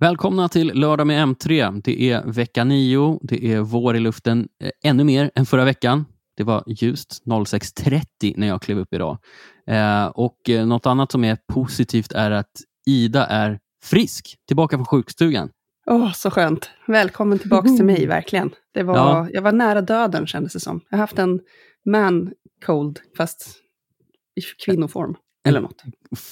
Välkomna till Lördag med M3. Det är vecka 9. Det är vår i luften eh, ännu mer än förra veckan. Det var ljust 06.30 när jag klev upp idag. Eh, och eh, Något annat som är positivt är att Ida är frisk, tillbaka från sjukstugan. Åh, oh, så skönt. Välkommen tillbaka till mig, verkligen. Det var, ja. Jag var nära döden kändes det som. Jag har haft en man cold, fast i kvinnoform. Eller något.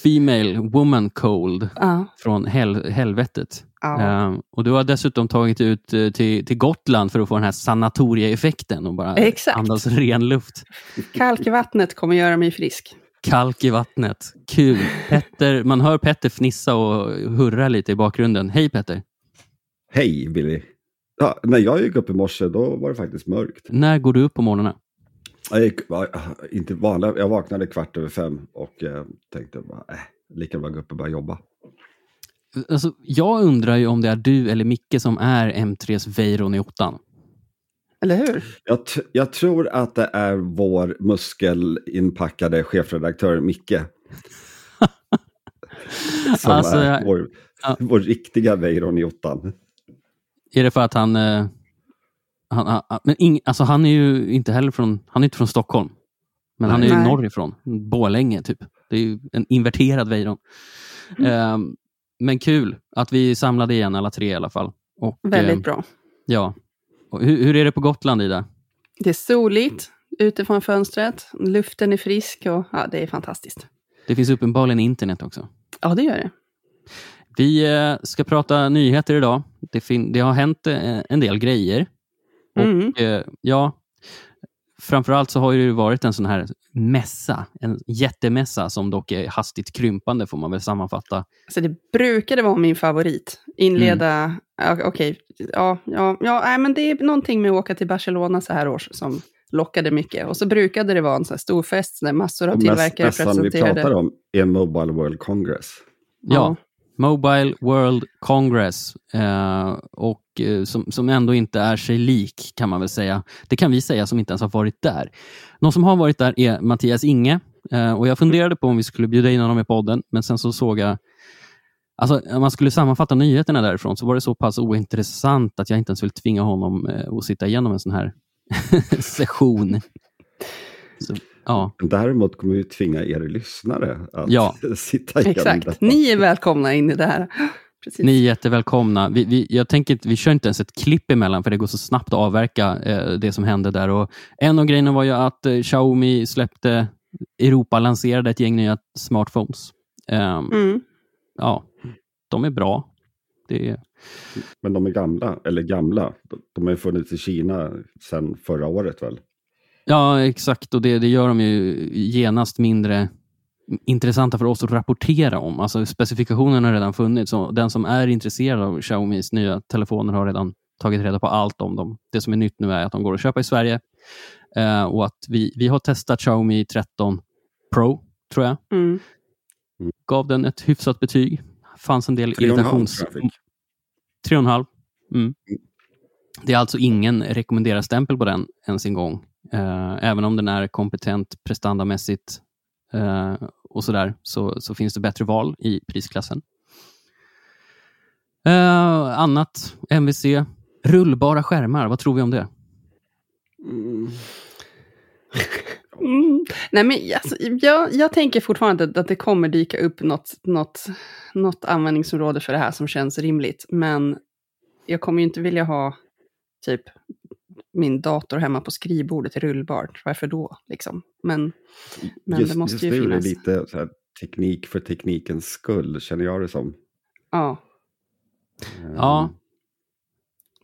Female woman cold uh. från hel helvetet. Uh. Uh, och du har dessutom tagit ut uh, till, till Gotland för att få den här sanatorieeffekten och bara Exakt. andas ren luft. Kalk i vattnet kommer göra mig frisk. Kalk i vattnet. Kul. Petter, man hör Petter fnissa och hurra lite i bakgrunden. Hej Petter! Hej Billy! Ja, när jag gick upp i morse då var det faktiskt mörkt. När går du upp på morgnarna? Jag, gick, inte vanliga, jag vaknade kvart över fem och eh, tänkte bara, äh, lika bra gå upp och börja jobba. Alltså, jag undrar ju om det är du eller Micke som är M3s Veyron i ottan. Eller hur? Jag, jag, tror att det är vår muskelinpackade chefredaktör Micke. som alltså, är vår, ja. vår riktiga Veyron i ottan. Är det för att han... Eh, han, han men ing, alltså han är ju inte heller från, han är inte från Stockholm. Men han är ju Nej. norrifrån. Borlänge, typ. Det är ju en inverterad Weiron. Mm. Um, men kul att vi samlade igen alla tre i alla fall. Och, Väldigt um, bra. Ja. Och hur, hur, är det på Gotland, Ida? Det är soligt utifrån fönstret. Luften är frisk och ja, det är fantastiskt. Det finns uppenbarligen internet också. Ja, det gör det. Vi eh, ska prata nyheter idag. Det, det har hänt eh, en del grejer. Mm. Och, eh, ja, framförallt så har det varit en sån här mässa, en jättemässa som dock är hastigt krympande får man väl sammanfatta. Alltså det brukade vara min favorit. Inleda, mm. okej, okay, ja, ja, ja, nej, men det är någonting med att åka till Barcelona så här års som lockade mycket. Och så brukade det vara en så här stor fest där massor av tillverkare presenterade. Mässan vi pratar om är Mobile World Congress. Ja, ja. Mobile World Congress eh, och eh, som, som ändå inte är sig lik kan man väl säga. Det kan vi säga som inte ens har varit där. Någon som har varit där är Mattias Inge eh, och jag funderade på om vi skulle bjuda in honom i podden men sen så såg jag Alltså, om man skulle sammanfatta nyheterna därifrån så var det så pass ointressant att jag inte ens vill tvinga honom eh, att sitta igenom en sån här session. Så, Ja. Däremot kommer vi tvinga er lyssnare att ja. sitta igenom Exakt. detta. Ni är välkomna in i det här. Precis. Ni är jättevälkomna. Vi, vi, jag tänker, vi kör inte ens ett klipp emellan, för det går så snabbt att avverka eh, det som hände där. Och en av grejerna var ju att eh, Xiaomi släppte, Europa lanserade ett gäng nya smartphones. Um, mm. Ja, de är bra. Det Men de är gamla, eller gamla. De har ju funnits i Kina sedan förra året väl? Ja, exakt. Och det, det gör de ju genast mindre intressanta för oss att rapportera om. Alltså specifikationen har redan funnits och den som är intresserad av Xiaomis nya telefoner har redan tagit reda på allt om dem. Det som är nytt nu är att de går att köpa i Sverige eh, och att vi, vi har testat Xiaomi 13 Pro, tror jag. Mm. Gav den ett hyfsat betyg. fanns en del irritations... 3,5. Mm. mm. Det är alltså ingen rekommenderad stämpel på den ens en gång. Eh, även om den är kompetent prestandamässigt eh, och sådär, så, så finns det bättre val i prisklassen. Eh, annat, MVC, rullbara skärmar, vad tror vi om det? Mm. Mm. Nej, men alltså, jag, jag tänker fortfarande att det kommer dyka upp något, något, något användningsområde för det här som känns rimligt. Men jag kommer ju inte vilja ha typ min dator hemma på skrivbordet är rullbart. Varför då? Liksom. Men, men just, det måste just ju finnas. Just nu är det lite så här, teknik för teknikens skull, känner jag det som. Ja. Um, ja.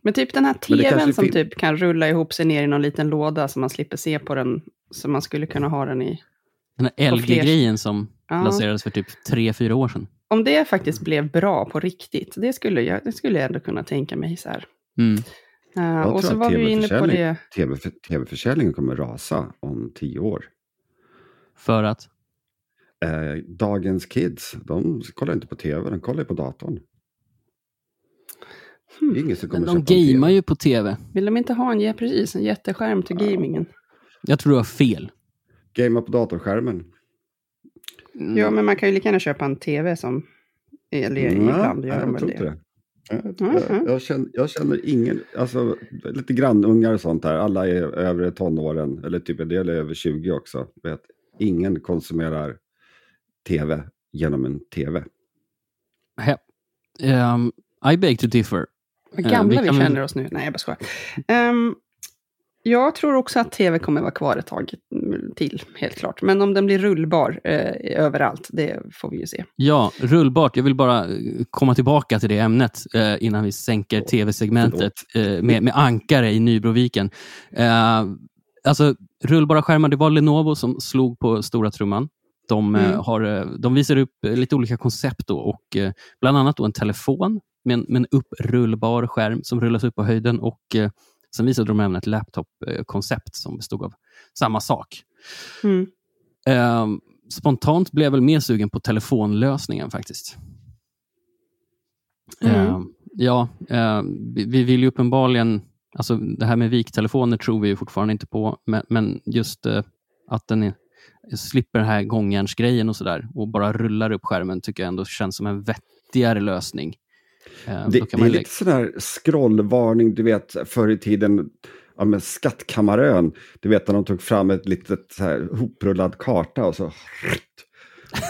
Men typ den här tvn som typ kan rulla ihop sig ner i någon liten låda så man slipper se på den, så man skulle kunna ha den i... Den här LG-grejen som ja. lanserades för typ tre, fyra år sedan. Om det faktiskt blev bra på riktigt, det skulle jag, det skulle jag ändå kunna tänka mig så här. Mm. Uh, och så var vi inne på det. TV, tv-försäljningen kommer rasa om tio år. För att? Uh, dagens kids, de kollar inte på tv, de kollar på datorn. Hmm. Ingen som kommer Men de gamar ju på tv. Vill de inte ha en, ja, precis, en jätteskärm till ja. gamingen? Jag tror du har fel. Gamea på datorskärmen. Mm. Ja, men man kan ju lika gärna köpa en tv som... Eller mm, ibland gör de väl det. Det. Jag, jag, jag, känner, jag känner ingen, alltså lite grannungar och sånt där, alla är över tonåren, eller typ en del är över 20 också. Vet, ingen konsumerar tv genom en tv. Um, I beg to differ. Vad gamla vi, vi känner oss nu. Nej, jag bara skojar. Um, jag tror också att tv kommer vara kvar ett tag till, helt klart. Men om den blir rullbar eh, överallt, det får vi ju se. Ja, rullbart. Jag vill bara eh, komma tillbaka till det ämnet eh, innan vi sänker tv-segmentet eh, med, med, ankare i Nybroviken. Eh, alltså, rullbara skärmar, det var Lenovo som slog på stora trumman. De, eh, mm. har, de visar upp lite olika koncept då, och bland annat då en telefon med en, med en upprullbar skärm som rullas upp på höjden och Sen visade de även ett laptop-koncept som bestod av samma sak. Mm. Eh, spontant blev jag väl mer sugen på telefonlösningen faktiskt. Mm. Eh, ja, eh, vi, vi, vill ju uppenbarligen, alltså det här med viktelefoner tror vi fortfarande inte på, men, men just eh, att den är, slipper den här gångjärnsgrejen och sådär och bara rullar upp skärmen tycker jag ändå känns som en vettigare lösning. Eh, det, det är lite sån här scrollvarning, du vet förr i tiden, ja, med Skattkammarön, du vet när de tog fram ett litet så här, hoprullad karta och så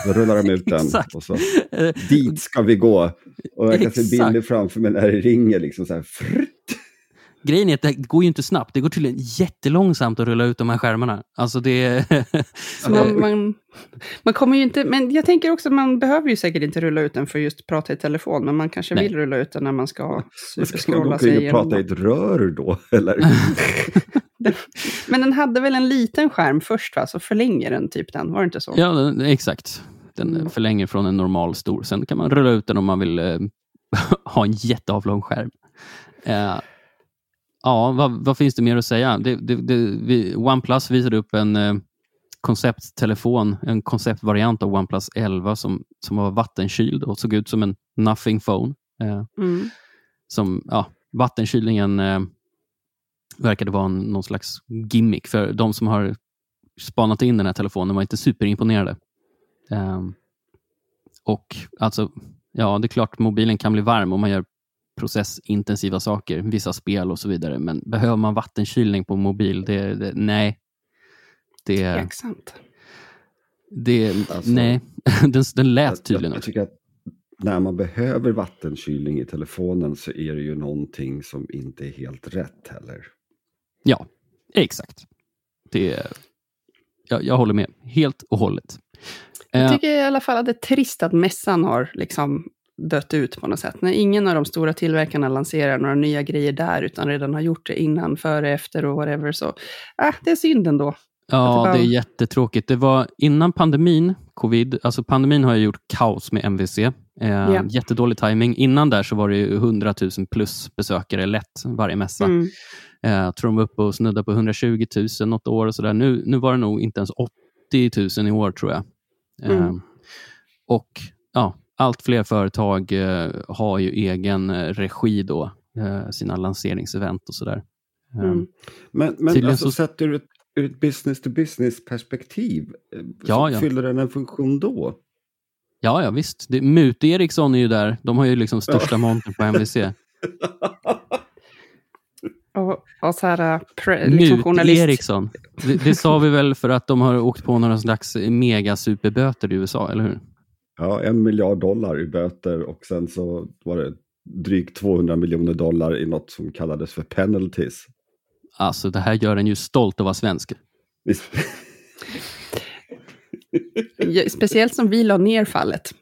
då rullar de ut den. och så, dit ska vi gå. Och jag kan se bilder framför mig när det ringer. Liksom så här, Grejen är att det går ju inte snabbt. Det går tydligen jättelångsamt att rulla ut de här skärmarna. Alltså det... man, man, man, kommer ju inte... Men jag tänker också att man behöver ju säkert inte rulla ut den för just prata i telefon. Men man kanske Nej. vill rulla ut den när man ska superskrolla sig igenom. Ska man prata i ett rör då? Eller? men den hade väl en liten skärm först, va? så förlänger den typ den, var det inte så? Ja, exakt. Den mm. förlänger från en normal stor. Sen kan man rulla ut den om man vill eh, ha en jätteavlång skärm. Eh, Ja, vad, vad, finns det mer att säga? Det, det, det, vi, OnePlus visade upp en eh, koncepttelefon, en konceptvariant av OnePlus 11 som, som var vattenkyld och såg ut som en nothing phone. Eh, mm. som, ja, Vattenkylningen eh, verkade vara en, någon slags gimmick för de som har spanat in den här telefonen var inte superimponerade. Eh, och alltså, ja, det är klart mobilen kan bli varm om man gör processintensiva saker, vissa spel och så vidare. Men behöver man vattenkylning på mobil? Det, det, nej. Det, Tveksamt. Det, alltså, nej, den, den lät tydligen jag, jag tycker att när man behöver vattenkylning i telefonen så är det ju någonting som inte är helt rätt heller. Ja, exakt. Det, jag, jag håller med helt och hållet. Jag tycker i alla fall att det är trist att mässan har liksom dött ut på något sätt. När ingen av de stora tillverkarna lanserar några nya grejer där, utan redan har gjort det innan, före, efter och whatever. Så äh, det är synd ändå. Ja, det, bara... det, är jättetråkigt. Det var innan pandemin, covid, alltså pandemin har ju gjort kaos med MVC. Eh, yeah. Jättedålig timing. Innan där så var det 100 000 plus besökare lätt varje mässa. Mm. Eh, jag tror de var uppe och snuddade på 120 000 något år. Och så där. Nu, nu var det nog inte ens 80 000 i år tror jag. Eh, mm. Och ja, allt fler företag eh, har ju egen eh, regi då, eh, sina lanseringsevent och sådär. Mm. Ehm, men men alltså, så... sett ur ett, ur ett business to business perspektiv, ja, ja. fyller den en funktion då? Ja, ja visst. Det, Mut Eriksson är ju där. De har ju liksom största ja. montern på MVC. Och, och så här, pre, liksom journalist. Eriksson. Det, det, sa vi väl för att de har åkt på några slags megasuperböter i USA, eller hur? Ja, en miljard dollar i böter och sen så var det drygt 200 miljoner dollar i något som kallades för penalties. Alltså det här gör en ju stolt att vara svensk. Speciellt som vi la ner fallet.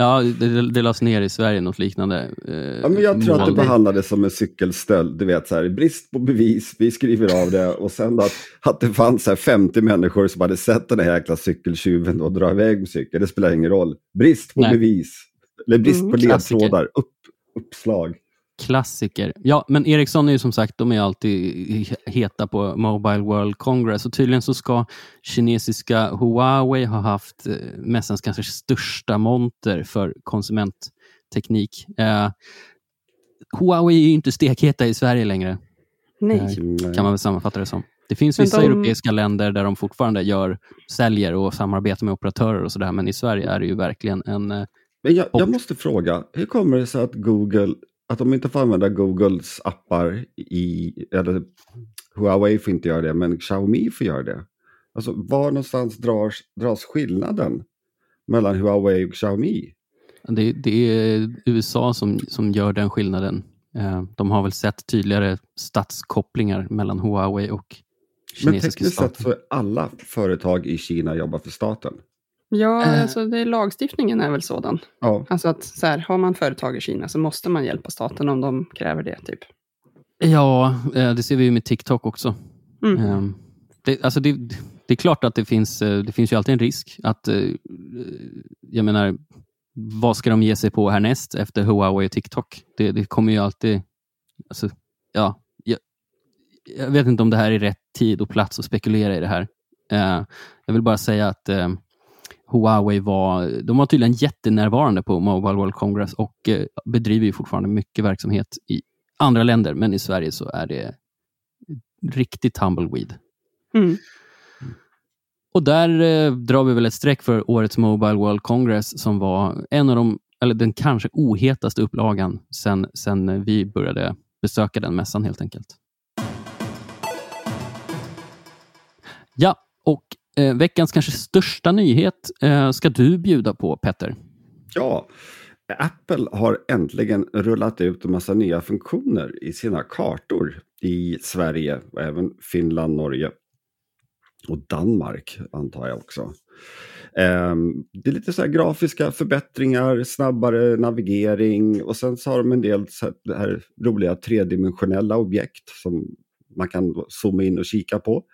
Ja, det, det lades ner i Sverige, något liknande. Eh, ja, men jag tror mål. att det behandlades som en cykelstöld. Du vet, så här, brist på bevis, vi skriver av det. Och sen att, att det fanns så här 50 människor som hade sett den här jäkla cykeltjuven och dra iväg med cykel. Det spelar ingen roll. Brist på Nej. bevis. Eller brist mm, på ledtrådar. Upp, uppslag. Klassiker. Ja, men Ericsson är ju som sagt, de är alltid heta på Mobile World Congress och tydligen så ska kinesiska Huawei ha haft eh, mässans kanske största monter för konsumentteknik. Eh, Huawei är ju inte stekheta i Sverige längre. Nej. Eh, kan man väl sammanfatta det som. Det finns vissa de... europeiska länder där de fortfarande gör, säljer och samarbetar med operatörer och sådär, men i Sverige är det ju verkligen en... Eh, men jag, jag måste fråga, hur kommer det sig att Google att de inte får använda Googles appar i, eller Huawei får inte göra det, men Xiaomi får göra det. Alltså var någonstans dras, dras skillnaden mellan Huawei och Xiaomi? Det, det är USA som, som gör den skillnaden. Eh, de har väl sett tydligare statskopplingar mellan Huawei och kinesiska Men tekniskt sett så är alla företag i Kina jobbar för staten. Ja, äh. alltså det, lagstiftningen är väl sådan. Ja. Alltså att så här, har man företag i Kina så måste man hjälpa staten om de kräver det. typ. Ja, eh, det ser vi ju med TikTok också. Mm. Ehm, det, alltså det, det, är klart att det finns, eh, det finns ju alltid en risk att, jag menar, vad ska de ge sig på härnäst efter Huawei och TikTok? Det, det kommer ju alltid... Alltså, ja, jag, jag, vet inte om det här är rätt tid och plats att spekulera i det här. Jag vill bara säga att uh, Huawei var, de var tydligen jättenärvarande på Mobile World Congress och uh, bedriver ju fortfarande mycket verksamhet i andra länder, men i Sverige så är det riktigt tumbleweed. Mm. Och där eh, drar vi väl ett streck för årets Mobile World Congress som var en av de, eller den kanske ohetaste upplagan sen, sen vi började besöka den mässan helt enkelt. Ja, och eh, veckans kanske största nyhet eh, ska du bjuda på Petter. Ja, Apple har äntligen rullat ut en massa nya funktioner i sina kartor i Sverige och även Finland, Norge och Danmark antar jag också. Ehm, det är lite så grafiska förbättringar, snabbare navigering och sen så har de en del så här roliga tredimensionella objekt som man kan zooma in och kika på.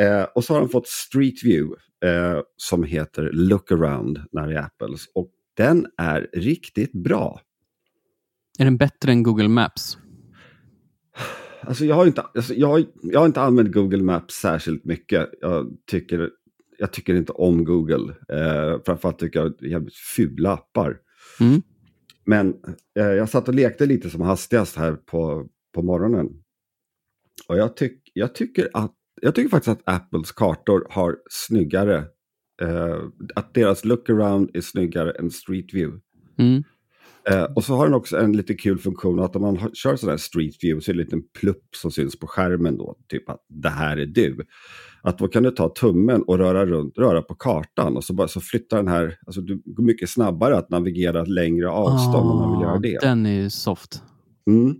Uh, och så har de fått Street View uh, som heter Look Around när det är Apples och den är riktigt bra. Är den bättre än Google Maps? Alltså jag, har inte, alltså jag, jag har inte använt Google Maps särskilt mycket. Jag tycker, jag tycker inte om Google. Eh, framförallt tycker jag det är jävligt fula appar. Mm. Men eh, jag satt och lekte lite som hastigast här på, på morgonen. Och jag, tyck, jag, tycker att, jag tycker faktiskt att Apples kartor har snyggare, eh, att deras look-around är snyggare än Street View. Mm. Eh, och så har den också en lite kul funktion att om man kör sån här street view så är det en liten plupp som syns på skärmen då, typ att det här är du. Att då kan du ta tummen och röra, runt, röra på kartan och så, bara, så flyttar den här, alltså det går mycket snabbare att navigera längre avstånd oh, om man vill göra ah, det. Den är ju soft. Mm.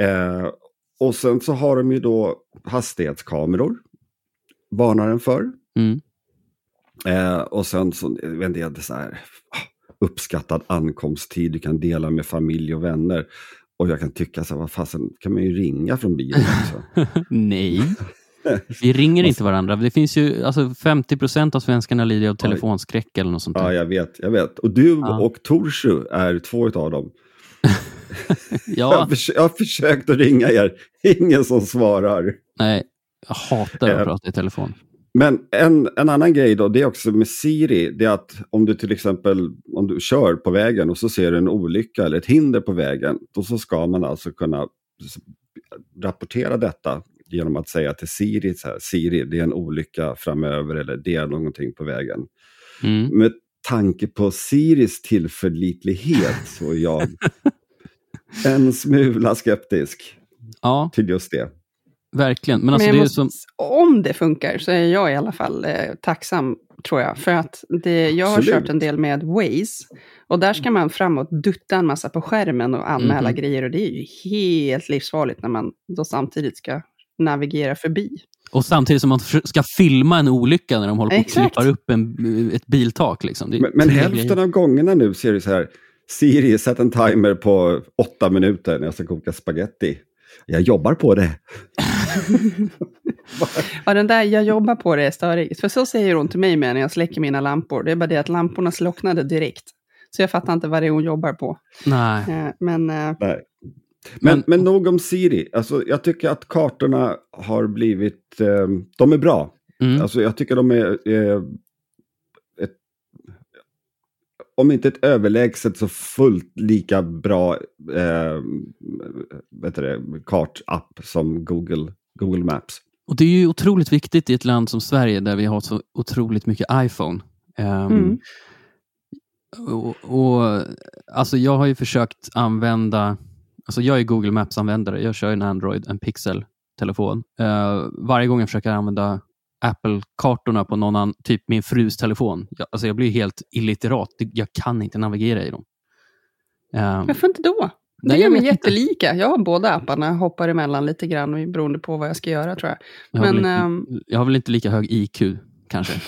Eh, och sen så har de ju då hastighetskameror, varnar den för. Mm. Eh, och sen så, jag vet inte, så här, uppskattad ankomsttid du kan dela med familj och vänner. Och jag kan tycka så här, vad fasen, kan man ju ringa från bilen också. Nej. Vi ringer inte varandra. Det finns ju, alltså 50 procent av svenskarna lider av telefonskräck eller något sånt där. Ja, jag vet. Jag vet. Och du ja. och Torshu är två av dem. ja. jag, har jag har försökt att ringa er. Ingen som svarar. Nej, jag hatar att prata i telefon. Men en, en annan grej då, det är också med Siri, det är att om du till exempel om du kör på vägen och så ser du en olycka eller ett hinder på vägen, då så ska man alltså kunna rapportera detta genom att säga till Siri, så här, Siri, det är en olycka framöver eller det är någonting på vägen. Mm. Med tanke på Siris tillförlitlighet så är jag en smula skeptisk ja. till just det. Verkligen. Men, alltså, Men det måste, som... om det funkar så är jag i alla fall eh, tacksam, tror jag. För att det, jag har Absolut. kört en del med Waze. Och där ska man framåt dutta en massa på skärmen och anmäla mm. grejer. Och det är ju helt livsfarligt när man då samtidigt ska navigera förbi. Och samtidigt som man ska filma en olycka när de håller på att klippar upp en, ett biltak. Liksom. men, men hälften av gångerna nu ser det så här, Siri, sätt en timer på åtta minuter när jag ska koka spaghetti. Jag jobbar på det. ja, den där jag jobbar på det är störigt. För så säger hon till mig med när jag släcker mina lampor. Det är bara det att lamporna slocknade direkt. Så jag fattar inte vad det är hon jobbar på. Nej. Eh, men, eh, Nej. Men, men nog om Siri. Alltså, jag tycker att kartorna har blivit... Eh, de är bra. Mm. Alltså, jag tycker de är... Ett, om inte ett överlägset så fullt lika bra eh, vet det, kartapp som Google Google Maps. Och Det är ju otroligt viktigt i ett land som Sverige där vi har så otroligt mycket iPhone. Um, mm. Och, och, alltså jag har ju försökt använda, alltså jag är Google Maps-användare, jag kör en Android, en Pixel-telefon. Uh, varje gång jag försöker använda Apple-kartorna på någon annan, typ min frus telefon, jag, alltså jag blir helt illiterat. Jag kan inte navigera i dem. Um, Varför inte då? Det Nej, är de jättelika. Jag har båda apparna, hoppar emellan lite grann beroende på vad jag ska göra tror jag. Jag har, Men, väl, inte, um, jag har väl inte lika hög IQ kanske.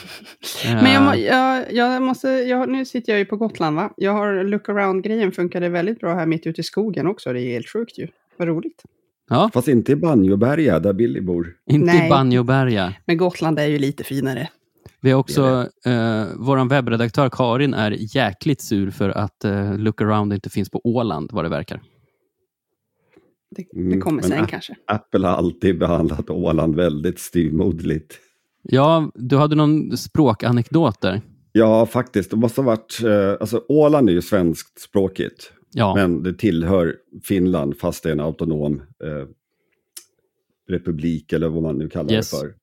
Men jag, må, jag, jag måste, jag, nu sitter jag ju på Gotland va. Jag har look around-grejen funkade väldigt bra här mitt ute i skogen också. Det är helt sjukt ju. Vad roligt. Ja. Fast inte i Banjoberga där Billy bor. Inte Nej. i Banjoberga. Men Gotland är ju lite finare. Vi har också, eh, vår webbredaktör Karin är jäkligt sur för att eh, Look around inte finns på Åland vad det verkar. Det, det kommer mm, sen kanske. Apple har alltid behandlat Åland väldigt styvmoderligt. Ja, du hade någon språkanekdot där. Ja, faktiskt. Det måste ha varit, eh, alltså Åland är ju svenskt språkigt. Ja. Men det tillhör Finland fast det är en autonom eh, republik eller vad man nu kallar yes. det för.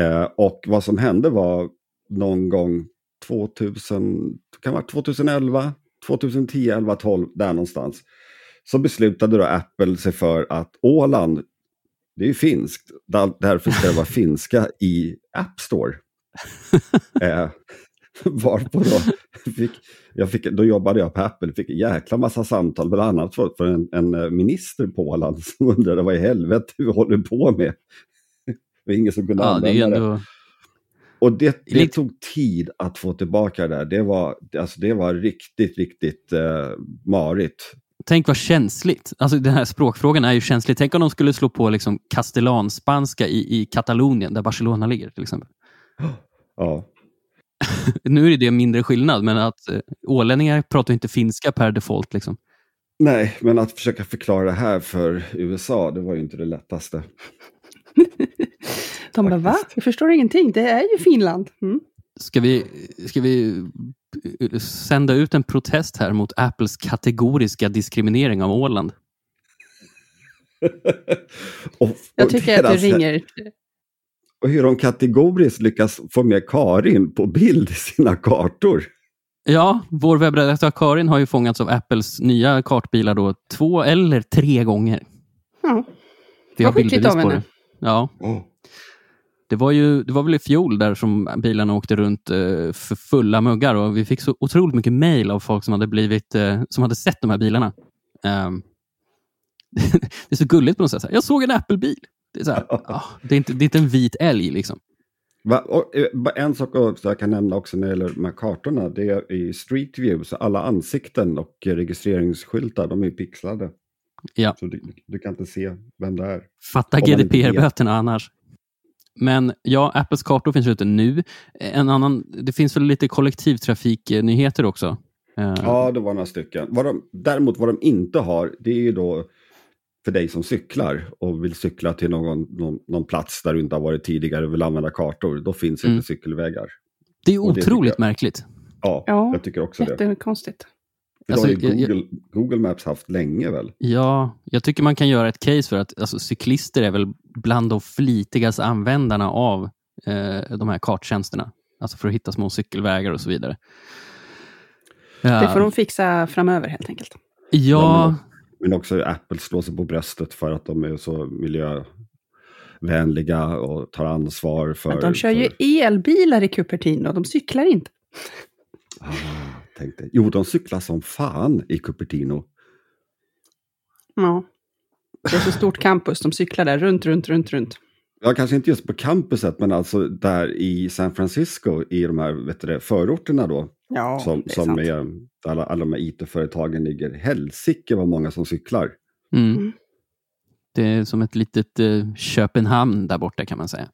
Eh, och vad som hände var någon gång 2000, kan vara 2011, 2010, 11, 12, där någonstans. Så beslutade då Apple sig för att Åland, det är ju finskt, därför ska det vara finska i App Store. eh, varpå då, fick, jag fick, då jobbade jag på Apple, fick en jäkla massa samtal, bland annat för en, en, minister på Åland som undrade vad i helvete vi håller på med. Det var ingen som kunde ja, använda det. Ändå... Och det, det tog tid att få tillbaka det där. Det var, alltså det var riktigt, riktigt eh, marigt. Tänk vad känsligt. Alltså den här språkfrågan är ju känslig. Tänk om de skulle slå på liksom kastellanspanska i, i Katalonien, där Barcelona ligger till exempel. Ja. nu är det mindre skillnad, men att eh, ålänningar pratar inte finska per default. Liksom. Nej, men att försöka förklara det här för USA, det var ju inte det lättaste. De bara, va? Jag förstår ingenting. Det är ju Finland. Mm. Ska, vi, ska vi sända ut en protest här mot Apples kategoriska diskriminering av Åland? och, och jag tycker att du ringer. Och hur de kategoriskt lyckas få med Karin på bild i sina kartor. Ja, vår webbredaktör Karin har ju fångats av Apples nya kartbilar då två eller tre gånger. Ja, vi har bildbevis på det. Ja. Oh. Det var, ju, det var väl i fjol där som bilarna åkte runt eh, för fulla muggar och vi fick så otroligt mycket mejl av folk som hade, blivit, eh, som hade sett de här bilarna. Um, det är så gulligt på något sätt. Jag såg en Apple-bil. Det är, så här, det, är inte, det är inte en vit älg liksom. Va, och, eh, en sak också jag kan nämna också när det gäller de här kartorna, det är i Street View, så alla ansikten och registreringsskyltar, de är pixlade. Ja. Så du, du, kan inte se vem det är. Fatta GDPR-böterna annars. Men ja, Apples kartor finns ute nu. En annan, det finns väl lite kollektivtrafiknyheter också? Eh, ja, det var några stycken. Vad de, däremot vad de inte har, det är ju då för dig som cyklar och vill cykla till någon, någon, någon plats där du inte har varit tidigare och vill använda kartor. Då finns mm. inte cykelvägar. Det är otroligt det märkligt. Ja, ja, jag tycker också det. Jättekonstigt. Det alltså, har ju Google, jag, Google, Maps haft länge väl? Ja, jag tycker man kan göra ett case för att alltså, cyklister är väl bland de flitigaste användarna av eh, de här karttjänsterna. Alltså för att hitta små cykelvägar och så vidare. Det får de fixa framöver helt enkelt. Ja. Men också Apple slår sig på bröstet för att de är så miljövänliga och tar ansvar för... Men de kör för... ju elbilar i Cupertino, de cyklar inte. Ah tänkte. Jo, de cyklar som fan i Cupertino. Ja. Det är så stort campus, de cyklar där runt, runt, runt, runt. Ja, kanske inte just på campuset, men alltså där i San Francisco, i de här vet du, förorterna då. Ja, som, det är som sant. Är, alla, alla de här IT-företagen ligger. Helsike vad många som cyklar. Mm. mm. Det är som ett litet uh, Köpenhamn där borta kan man säga.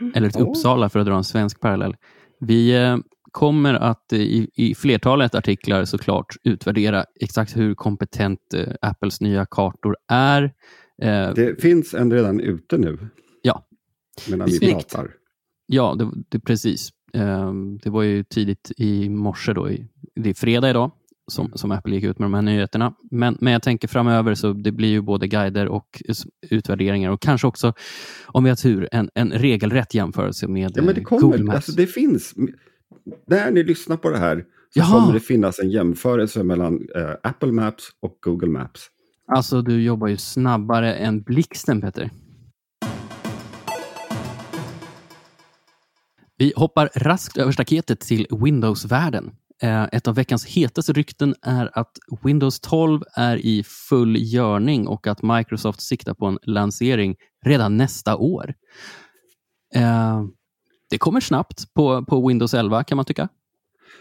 Mm. Eller ett oh. Uppsala för att dra en svensk parallell. Vi, uh, kommer att i, i flertalet artiklar såklart utvärdera exakt hur kompetent eh, Apples nya kartor är. Eh, det finns en redan ute nu. Medan vi pratar. Ja, det, det, precis. Eh, det var ju tidigt i morse, då, det är fredag idag, som, som Apple gick ut med de här nyheterna. Men, men jag tänker framöver så det blir ju både guider och utvärderingar och kanske också, om vi har tur, en, en regelrätt jämförelse med ja, men det kommer, Google Maps. Alltså, det finns när ni lyssnar på det här så Jaha. kommer det finnas en jämförelse mellan eh, Apple Maps och Google Maps. Alltså, du jobbar ju snabbare än blixten, Peter. Vi hoppar raskt över staketet till Windows-världen. Eh, ett av veckans hetaste rykten är att Windows 12 är i full görning och att Microsoft siktar på en lansering redan nästa år. Eh, det kommer snabbt på, på Windows 11 kan man tycka.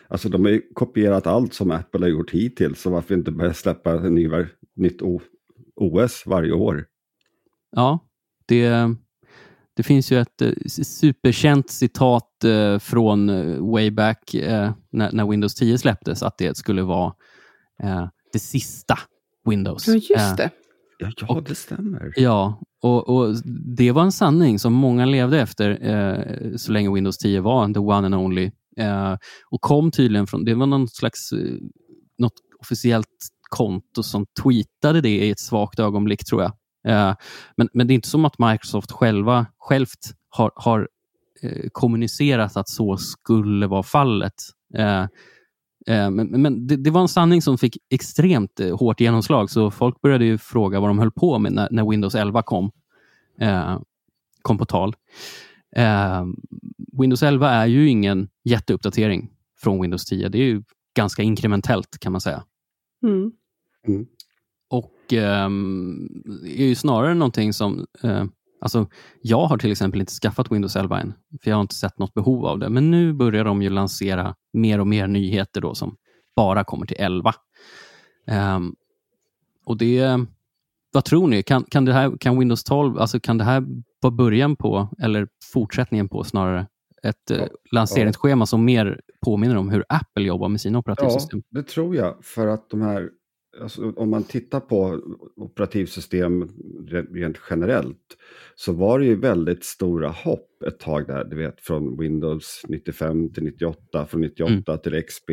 Alltså de har ju kopierat allt som Apple har gjort hittills, så varför inte börja släppa en ny, nytt OS varje år? Ja, det, det finns ju ett eh, superkänt citat eh, från eh, way back när, Windows 10 släpptes, att det skulle vara det sista Windows. Ja, just det. Ja, ja det stämmer. Ja, och, och, det var en sanning som många levde efter eh, så länge Windows 10 var the one and only. Eh, och kom tydligen från, det var någon slags, eh, något officiellt konto som tweetade det i ett svagt ögonblick tror jag. Eh, men, men det är inte som att Microsoft själva, självt har, har eh, kommunicerat att så skulle vara fallet. Eh, men, men det, det, var en sanning som fick extremt hårt genomslag, så folk började ju fråga vad de höll på med när, när Windows 11 kom, kom på tal. Windows 11 är ju ingen jätteuppdatering från Windows 10. Det är ju ganska inkrementellt kan man säga. Mm. Mm Ehm, är ju snarare någonting som... Eh, alltså, jag har till exempel inte skaffat Windows 11 än, för jag har inte sett något behov av det. Men nu börjar de ju lansera mer och mer nyheter då som bara kommer till 11. Eh, och det... Vad tror ni? Kan, kan, det här, kan Windows 12, alltså kan det här vara början på, eller fortsättningen på snarare, ett eh, ja, lanseringsschema som mer påminner om hur Apple jobbar med sina operativsystem? Ja, det tror jag. För att de här alltså, om man tittar på operativsystem rent generellt så var det ju väldigt stora hopp ett tag där, du vet från Windows 95 till 98, från 98 mm. till XP.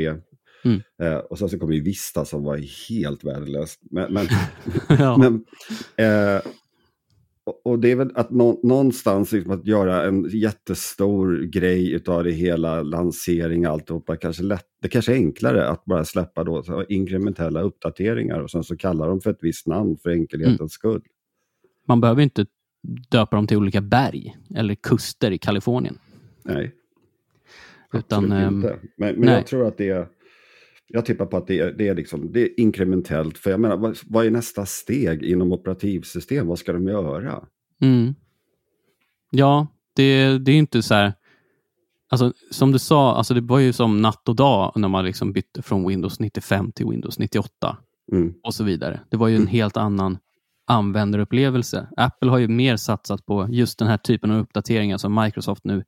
Mm. Eh, och sen så kom ju Vista som var helt värdelöst. Men, men, ja. men eh, och det är väl att nå, någonstans liksom att göra en jättestor grej utav det hela, lansering och alltihopa, kanske lätt, det kanske är enklare att bara släppa då så inkrementella uppdateringar och sen så kallar de för ett visst namn för enkelhetens mm. skull. Man behöver inte döpa dem till olika berg eller kuster i Kalifornien. Nej, Utan, absolut ähm, inte. Men, men jag tror att det är jag tippar på att det är, det är, liksom, det är inkrementellt. För jag menar, vad, vad, är nästa steg inom operativsystem? Vad ska de göra? Mm. Ja, det, det är inte så här... Alltså, som du sa, alltså det var ju som natt och dag när man liksom bytte från Windows 95 till Windows 98 mm. och så vidare. Det var ju en mm. helt annan användarupplevelse. Apple har ju mer satsat på just den här typen av uppdateringar som Microsoft nu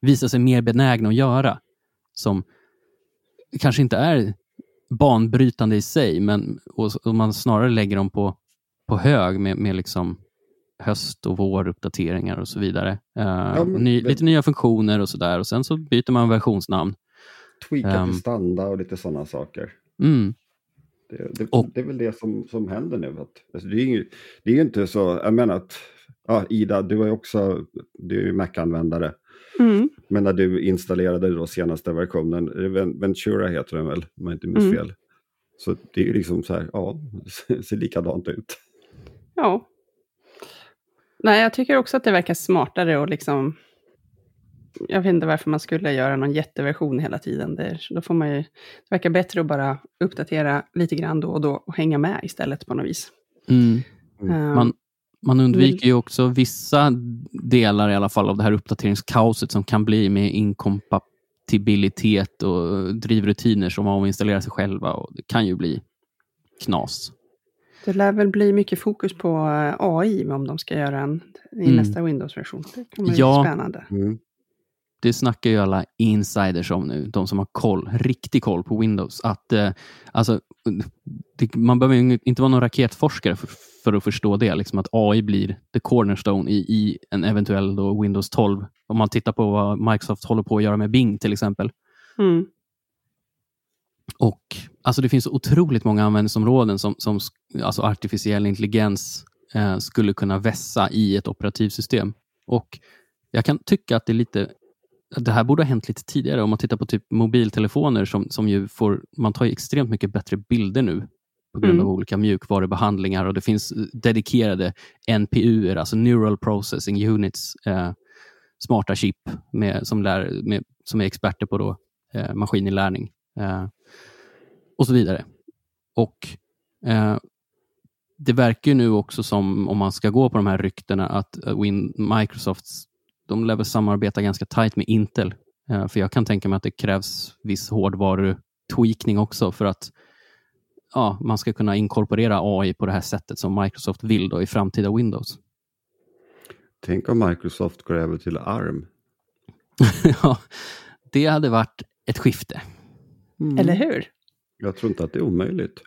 visar sig mer benägna att göra. Som kanske inte är banbrytande i sig, men och, och man snarare lägger dem på, på hög med, med liksom höst och våruppdateringar och så vidare. Uh, ja, men, ny, lite nya funktioner och sådär och sen så byter man versionsnamn. Tweaka um, prestanda och lite sådana saker. Mm. Det, det, och, det, är väl det som, som händer nu. Att, alltså det, är ju, det är ju inte så, jag menar att ja, Ida, du är också du är ju Mac-användare. Mm. Men när du installerade då senaste versionen, Ventura heter den väl, om jag inte minns mm. fel. Så det är ju liksom så här, ja, det ser likadant ut. Ja. Nej, jag tycker också att det verkar smartare och liksom... Jag vet inte varför man skulle göra någon jätteversion hela tiden. Det, då får man ju, det verkar bättre att bara uppdatera lite grann då och då och hänga med istället på något vis. Mm. Mm. Man, man undviker ju också vissa delar i alla fall av det här uppdateringskaoset som kan bli med inkompatibilitet och drivrutiner som avinstallerar sig själva. Och det kan ju bli knas. Det lär väl bli mycket fokus på eh, AI om de ska göra en i mm. nästa Windows-version. Det kommer bli ja, spännande. Mm. Det snackar ju alla insiders om nu, de som har koll, riktig koll på Windows. Att eh, alltså, det, Man behöver inte vara någon raketforskare för, för att förstå det, liksom att AI blir the cornerstone i, i en eventuell då Windows 12. Om man tittar på vad Microsoft håller på att göra med Bing till exempel. Mm. Och alltså Det finns otroligt många användningsområden som, som alltså artificiell intelligens eh, skulle kunna vässa i ett operativsystem. Och Jag kan tycka att det är lite det här borde ha hänt lite tidigare. Om man tittar på typ mobiltelefoner som, som ju får, man tar extremt mycket bättre bilder nu på grund mm. av olika mjukvarubehandlingar och det finns dedikerade NPU, alltså Neural Processing Units, eh, smarta chip med, som, lär, med, som är experter på då, eh, maskininlärning eh, och så vidare. Och eh, Det verkar nu också som, om man ska gå på de här ryktena, att eh, Win Microsoft de lär väl samarbeta ganska tajt med Intel. Eh, för jag kan tänka mig att det krävs viss hårdvaru-tweakning också för att ja, man ska kunna inkorporera AI på det här sättet som Microsoft vill då i framtida Windows. Tänk om Microsoft går över till ARM. ja, det hade varit ett skifte. Mm. Eller hur? Jag tror inte att det är omöjligt.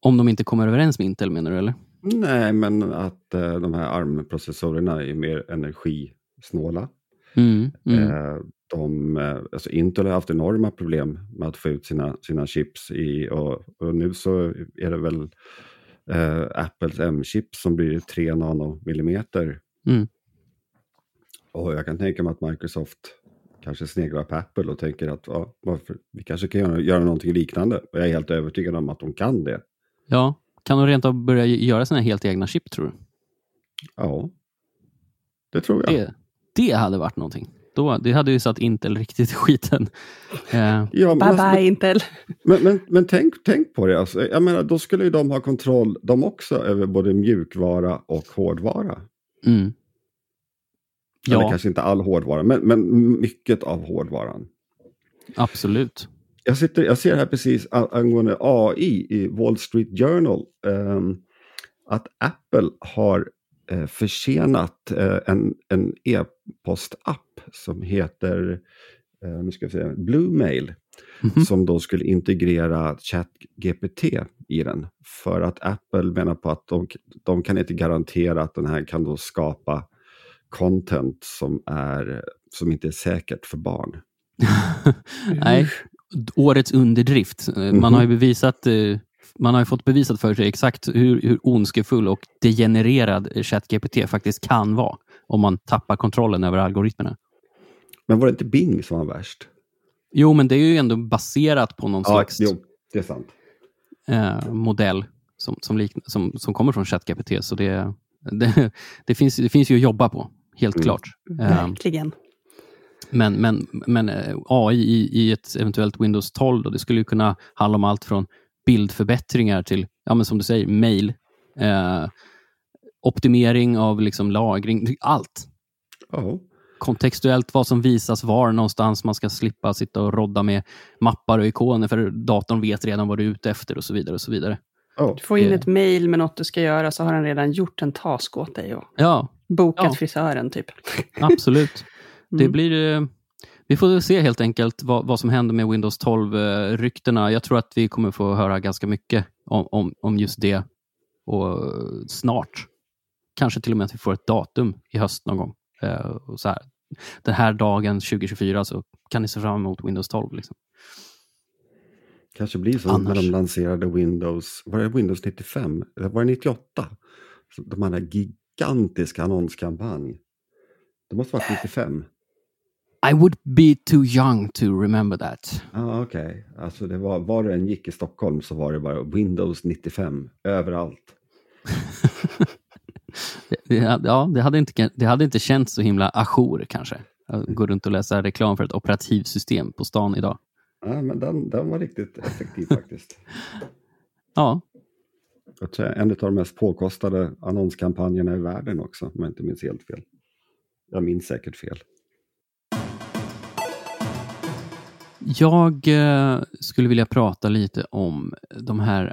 Om de inte kommer överens med Intel menar du eller? Nej, men att eh, de här ARM-processorerna är mer energisnåla. Mm, mm. Eh, de, eh, alltså Intel har haft enorma problem med att få ut sina, sina chips i, och, och nu så är det väl eh, Apples M-chip som blir 3 nanomillimeter. Mm. Och jag kan tänka mig att Microsoft kanske sneglar på Apple och tänker att ja, varför, vi kanske kan göra, göra någonting liknande. Och jag är helt övertygad om att de kan det. Ja, kan de rent av börja göra sina helt egna chip tror du? Ja, det tror jag. Det, det hade varit någonting. Då, det hade ju satt Intel riktigt i skiten. Eh. Ja, bye alltså, bye Intel. Men, men, men tänk, tänk på det, alltså. jag menar, då skulle ju de ha kontroll, de också, över både mjukvara och hårdvara. Mm. Ja. Eller kanske inte all hårdvara, men, men mycket av hårdvaran. Absolut. Jag, sitter, jag ser här precis angående AI i Wall Street Journal um, att Apple har försenat uh, en, en e-postapp som heter uh, nu ska jag säga, Bluemail. Mm -hmm. som då skulle integrera ChatGPT i den. För att Apple menar på att de, de kan inte garantera att den här kan då skapa content som, är, som inte är säkert för barn. Nej, årets underdrift. Man har ju bevisat eh, man har fått bevisat för sig exakt hur, hur ondskefull och degenererad ChatGPT faktiskt kan vara om man tappar kontrollen över algoritmerna. Men var det inte Bing som var värst? Jo, men det är ju ändå baserat på någon ja, slags jo, det är sant. Eh, modell som, som, likna, som, som kommer från ChatGPT. Så det, det, det, finns, det finns ju att jobba på, helt mm. klart. Eh, Verkligen. Men, men, men eh, AI i, i ett eventuellt Windows 12, då, det skulle kunna handla om allt från bildförbättringar till, ja, men som du säger, mail. Eh, optimering av liksom lagring, allt. Oh. Kontextuellt vad som visas var någonstans man ska slippa sitta och rodda med mappar och ikoner för datorn vet redan vad du är ute efter och så vidare. och så vidare. Oh. Du får in ett mail med något du ska göra så har den redan gjort en task åt dig och ja. bokat ja. frisören typ. Absolut. Det mm. blir... Eh, vi får se helt enkelt vad, vad som händer med Windows 12-ryktena. Jag tror att vi kommer få höra ganska mycket om, om, om just det och snart. Kanske till och med att vi får ett datum i höst någon gång. Eh, och så här. Den här dagen 2024 så kan ni se fram emot Windows 12. Liksom. kanske blir så Annars. när de lanserade Windows, var det Windows 95? Eller var det 98? De hade en gigantisk annonskampanj. Det måste varit 95. I would be too young to remember that. Ah, Okej, okay. alltså det var, var det en gick i Stockholm så var det bara Windows 95 överallt. det, ja, det hade, inte, det hade inte känts så himla ajour kanske. Att gå runt och läsa reklam för ett operativsystem på stan idag. Ja, men den, den var riktigt effektiv faktiskt. ja. En av de mest påkostade annonskampanjerna i världen också, om jag inte minns helt fel. Jag minns säkert fel. Jag eh, skulle vilja prata lite om de här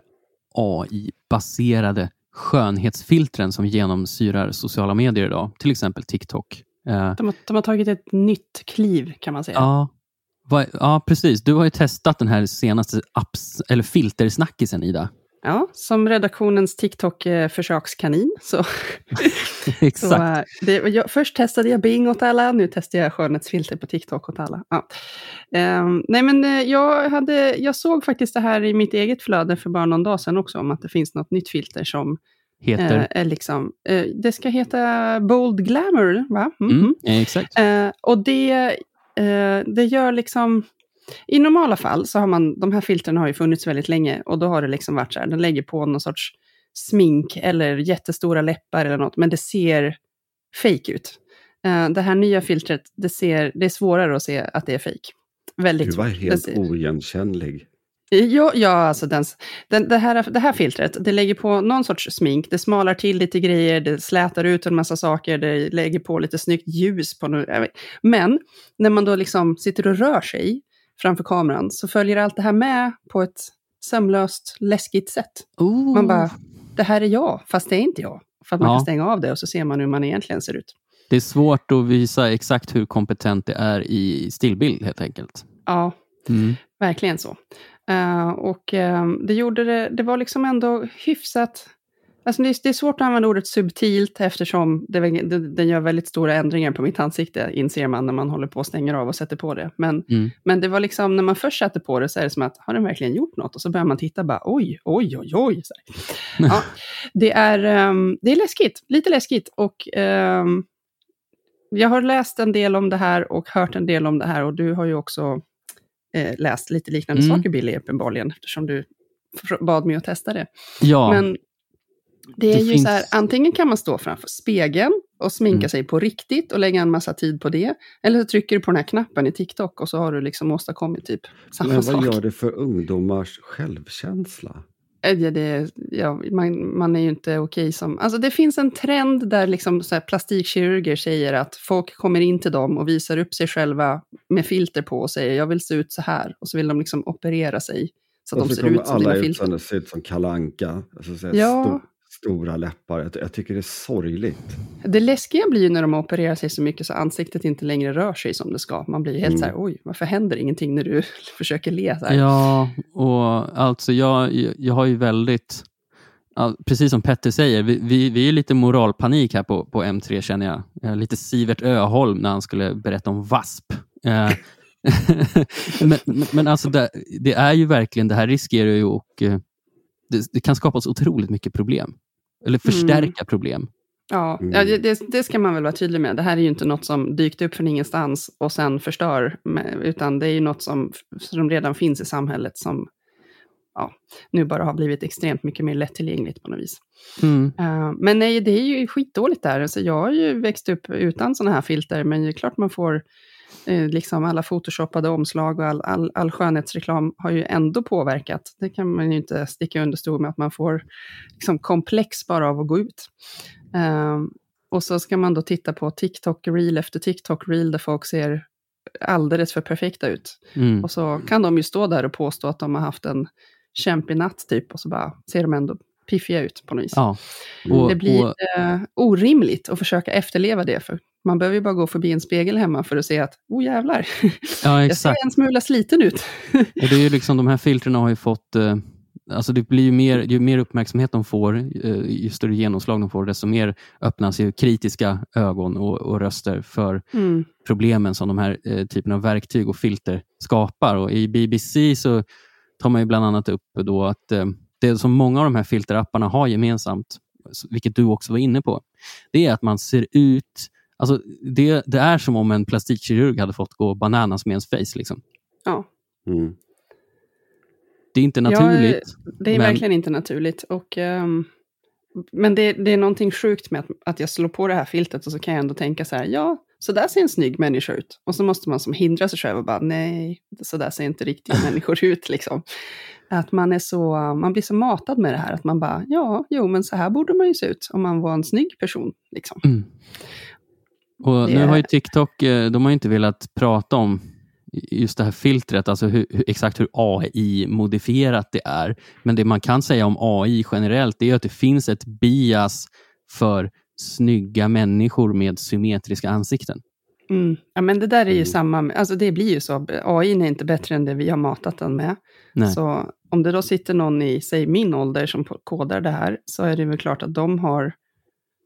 AI-baserade skönhetsfiltren som genomsyrar sociala medier idag, till exempel TikTok. Eh, de, har, de har tagit ett nytt kliv kan man säga. Ja, va, ja, precis. Du har ju testat den här senaste apps, eller filtersnackisen, Ida. Ja, som redaktionens TikTok-försökskanin. Så, Exakt. Så, eh, det, jag, först testade jag Bing åt alla, nu testar jag skönhetsfilter på TikTok åt alla. Ja. Um, nej, men eh, jag, hade, jag såg faktiskt det här i mitt eget flöde för bara någon dag sedan också, om att det finns något nytt filter som heter? Är liksom, uh, det ska heta Bold Glamour, va? Mm. Mm, exakt. och det eh, det gör liksom... I normala fall så har man, de här filtren har ju funnits väldigt länge och då har det liksom varit så här, den lägger på någon sorts smink eller jättestora läppar eller något, men det ser fake ut. Uh, det här nya filtret, det, ser, det är svårare att se att det är fake. Väldigt Du var helt oigenkännlig. Ja, ja alltså den, den, det, här, det här filtret, det lägger på någon sorts smink, det smalar till lite grejer, det slätar ut en massa saker, det lägger på lite snyggt ljus på nu. Men när man då liksom sitter och rör sig framför kameran så följer allt det här med på ett sömlöst, läskigt sätt. Ooh. Man bara, det här är jag, fast det är inte jag. För att man ja. kan stänga av det och så ser man hur man egentligen ser ut. Det är svårt att visa exakt hur kompetent det är i stillbild helt enkelt. Ja, mm. verkligen så. Uh, och uh, det gjorde det, det var liksom ändå hyfsat Alltså det, är, det är svårt att använda ordet subtilt eftersom det, det, den gör väldigt stora ändringar på mitt ansikte, inser man när man håller på och stänger av och sätter på det. Men, mm. men det var liksom, när man först sätter på det så är det som att, har den verkligen gjort något? Och så börjar man titta bara, oj, oj, oj, oj. Ja, det, är, um, det är läskigt, lite läskigt. Och um, jag har läst en del om det här och hört en del om det här och du har ju också eh, läst lite liknande mm. saker, Billy, uppenbarligen, eftersom du bad mig att testa det. Ja. Men det är det ju finns... så här, antingen kan man stå framför spegeln och sminka mm. sig på riktigt och lägga en massa tid på det. Eller så trycker du på den här knappen i TikTok och så har du liksom åstadkommit typ samma Men sak. vad gör det för ungdomars självkänsla? Eh, ja, det, ja, man, man är ju inte okej som... Alltså det finns en trend där liksom så plastikkirurger säger att folk kommer in till dem och visar upp sig själva med filter på och säger jag vill se ut så här. Och så vill de liksom operera sig så att och de ser ut som alla dina filter. alla se ut som kalanka. Alltså, ja stora läppar. Jag, jag, tycker det är sorgligt. Det läskiga blir ju när de opererar sig så mycket så ansiktet inte längre rör sig som det ska. Man blir helt mm. så här, oj, varför händer ingenting när du försöker le? Så här? Ja, och alltså jag, jag har ju väldigt, precis som Petter säger, vi, vi, vi är lite moralpanik här på, på M3 känner jag. Lite Sivert Öholm när han skulle berätta om VASP. Eh, men, men alltså det, det, är ju verkligen, det här riskerar ju och eh, det, det, kan skapas otroligt mycket problem. Eller förstärka mm. problem. Ja, mm. ja det, det, ska man väl vara tydlig med. Det här är ju inte något som dykt upp från ingenstans och sen förstör, utan det är ju något som, som redan finns i samhället som ja, nu bara har blivit extremt mycket mer lättillgängligt på något vis. Mm. Uh, men nej, det är ju skitdåligt där. Alltså, jag har ju växt upp utan sådana här filter, men det är klart man får liksom alla photoshoppade omslag och all, all, all skönhetsreklam har ju ändå påverkat. Det kan man ju inte sticka under stol med, att man får liksom komplex bara av att gå ut. Um, och så ska man då titta på TikTok-reel efter TikTok-reel där folk ser alldeles för perfekta ut. Mm. Och så kan de ju stå där och påstå att de har haft en kämpig natt typ, och så bara ser de ändå piffiga ut på något vis. Ja. Och, det blir och... eh, orimligt att försöka efterleva det, för man behöver ju bara gå förbi en spegel hemma för att se att, oh jävlar, ja, jag ser en smula sliten ut. och det är ju liksom, de här filtren har ju fått, eh, alltså det blir ju mer, ju mer uppmärksamhet de får, eh, ju större genomslag de får, desto mer öppnas ju kritiska ögon och, och röster för mm. problemen som de här eh, typen av verktyg och filter skapar. Och I BBC så tar man ju bland annat upp då att eh, det som många av de här filterapparna har gemensamt, vilket du också var inne på, det är att man ser ut Alltså, det, det är som om en plastikkirurg hade fått gå bananas med ens face. Liksom. Ja. Mm. Det är inte naturligt. Ja, det är men... verkligen inte naturligt. Och, um, men det, det, är någonting sjukt med att, att jag slår på det här filtret och så kan jag ändå tänka så här, ja, så där ser en snygg människa ut. Och så måste man som hindra sig själv och bara, nej, så där ser inte riktiga människor ut. Liksom. Att man, är så, man blir så matad med det här, att man bara, ja, jo, men så här borde man ju se ut om man var en snygg person. Liksom. Mm. Och det... Nu har ju TikTok, eh, de har inte velat prata om just det här filtret, alltså hur, exakt hur AI-modifierat det är. Men det man kan säga om AI generellt, det är att det finns ett bias för snygga människor med symmetriska ansikten. Mm. Ja, men det där är ju mm. samma, alltså det blir ju så. AI är inte bättre än det vi har matat den med. Nej. Så om det då sitter någon i, säg min ålder, som kodar det här, så är det väl klart att de har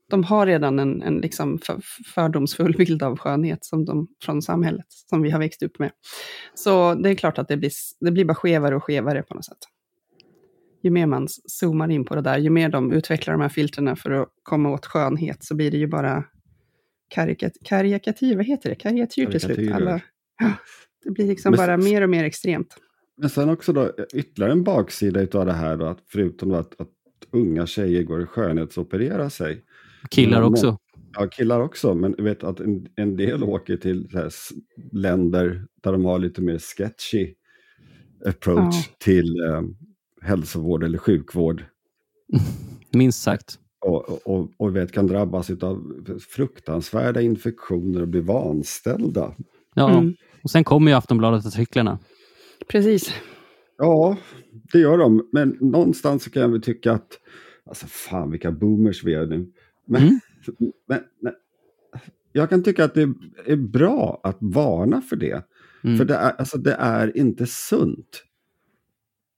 de har redan en, en liksom för, fördomsfull bild av skönhet som de, från samhället, som vi har växt upp med. Så det är klart att det blir, det blir bara skevare och skevare på något sätt. Ju mer man zoomar in på det där, ju mer de utvecklar de här filtrerna för att komma åt skönhet, så blir det ju bara karikatyr, vad heter det? Karikatyr till slut. Alla, Det blir liksom Men, bara mer och mer extremt. Men sen också då ytterligare en baksida av det här då, att förutom att, att unga tjejer går och skönhetsopererar sig. Killar också. Ja, killar också, men vet att en, en del åker till här, länder där de har lite mer sketchy approach ja. till eh, hälsovård eller sjukvård. Minst sagt. Och, och, och vet, kan drabbas av fruktansvärda infektioner och bli vanställda. Ja, mm. och sen kommer ju Aftonbladet-artiklarna. Precis. Ja, det gör de. Men någonstans så kan jag väl tycka att, alltså fan vilka boomers vi är nu. Men, mm. men, men, jag kan tycka att det är bra att varna för det. Mm. För det är, alltså, det är inte sunt.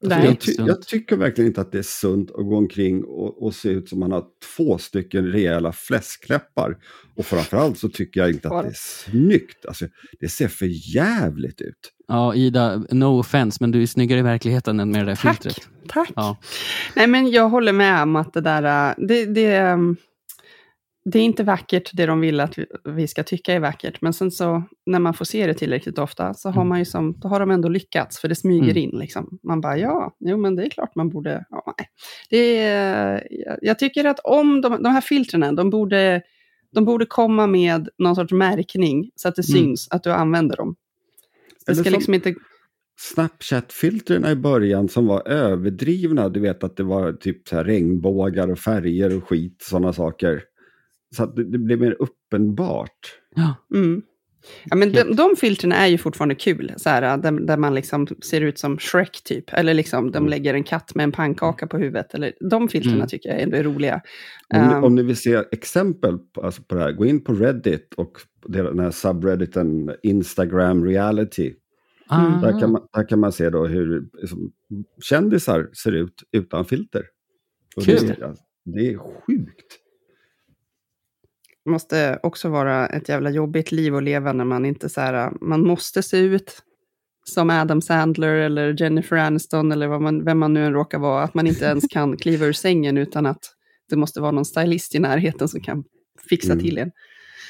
Alltså, jag, ty jag, tycker verkligen inte att det är sunt att gå omkring och, och se ut som man har två stycken rejäla fläskläppar. Och framförallt så tycker jag inte att det är snyggt. Alltså, det ser för jävligt ut. Ja, Ida, no offense, men du är snyggare i verkligheten än med det där tack, filtret. Tack, ja. Nej, men jag håller med om att det där, äh, det, det, ähm, det är inte vackert det de vill att vi ska tycka är vackert, men sen så när man får se det tillräckligt ofta så har, mm. man ju som, då har de ändå lyckats, för det smyger mm. in. Liksom. Man bara, ja, jo men det är klart man borde... Ja, nej. Det jag tycker att om de, de här filtren, de borde, de borde komma med någon sorts märkning så att det mm. syns att du använder dem. Det ska liksom inte... Snapchat-filtren i början som var överdrivna, du vet att det var typ så här regnbågar och färger och skit, sådana saker. Så att det, det blev mer uppenbart. Ja. Mm. Ja, men de, de filtren är ju fortfarande kul, så här, där, där, man liksom ser ut som Shrek typ. Eller liksom de mm. lägger en katt med en pannkaka på huvudet. Eller, de filtren mm. tycker jag ändå är roliga. Om, um, om ni vill se exempel på, alltså på det här, gå in på Reddit och den här subredditen Instagram reality. Mm. Där, kan man, där kan man se då hur liksom, kändisar ser ut utan filter. Kul. Det, det är sjukt. Det måste också vara ett jävla jobbigt liv att leva när man inte så här, man måste se ut som Adam Sandler eller Jennifer Aniston eller vad man, vem man nu än råkar vara, att man inte ens kan kliva ur sängen utan att det måste vara någon stylist i närheten som kan fixa mm. till en.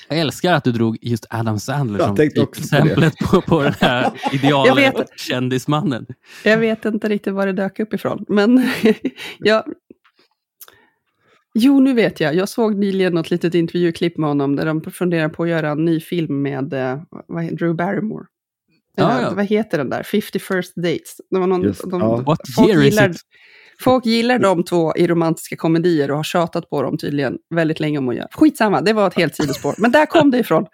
Jag älskar att du drog just Adam Sandler som exemplet på, på den här idealkändismannen. Jag vet inte riktigt var det dök upp ifrån, men jag, Jo, nu vet jag. Jag såg nyligen något litet intervjuklipp med honom där de funderar på att göra en ny film med uh, Drew Barrymore. Ja, ja. Vad heter den där? 50 first dates. Det var någon, Just, de, ja. What year gillar, is it? Folk gillar de två i romantiska komedier och har tjatat på dem tydligen väldigt länge om att göra. Skitsamma, det var ett helt sidospår. Men där kom det ifrån.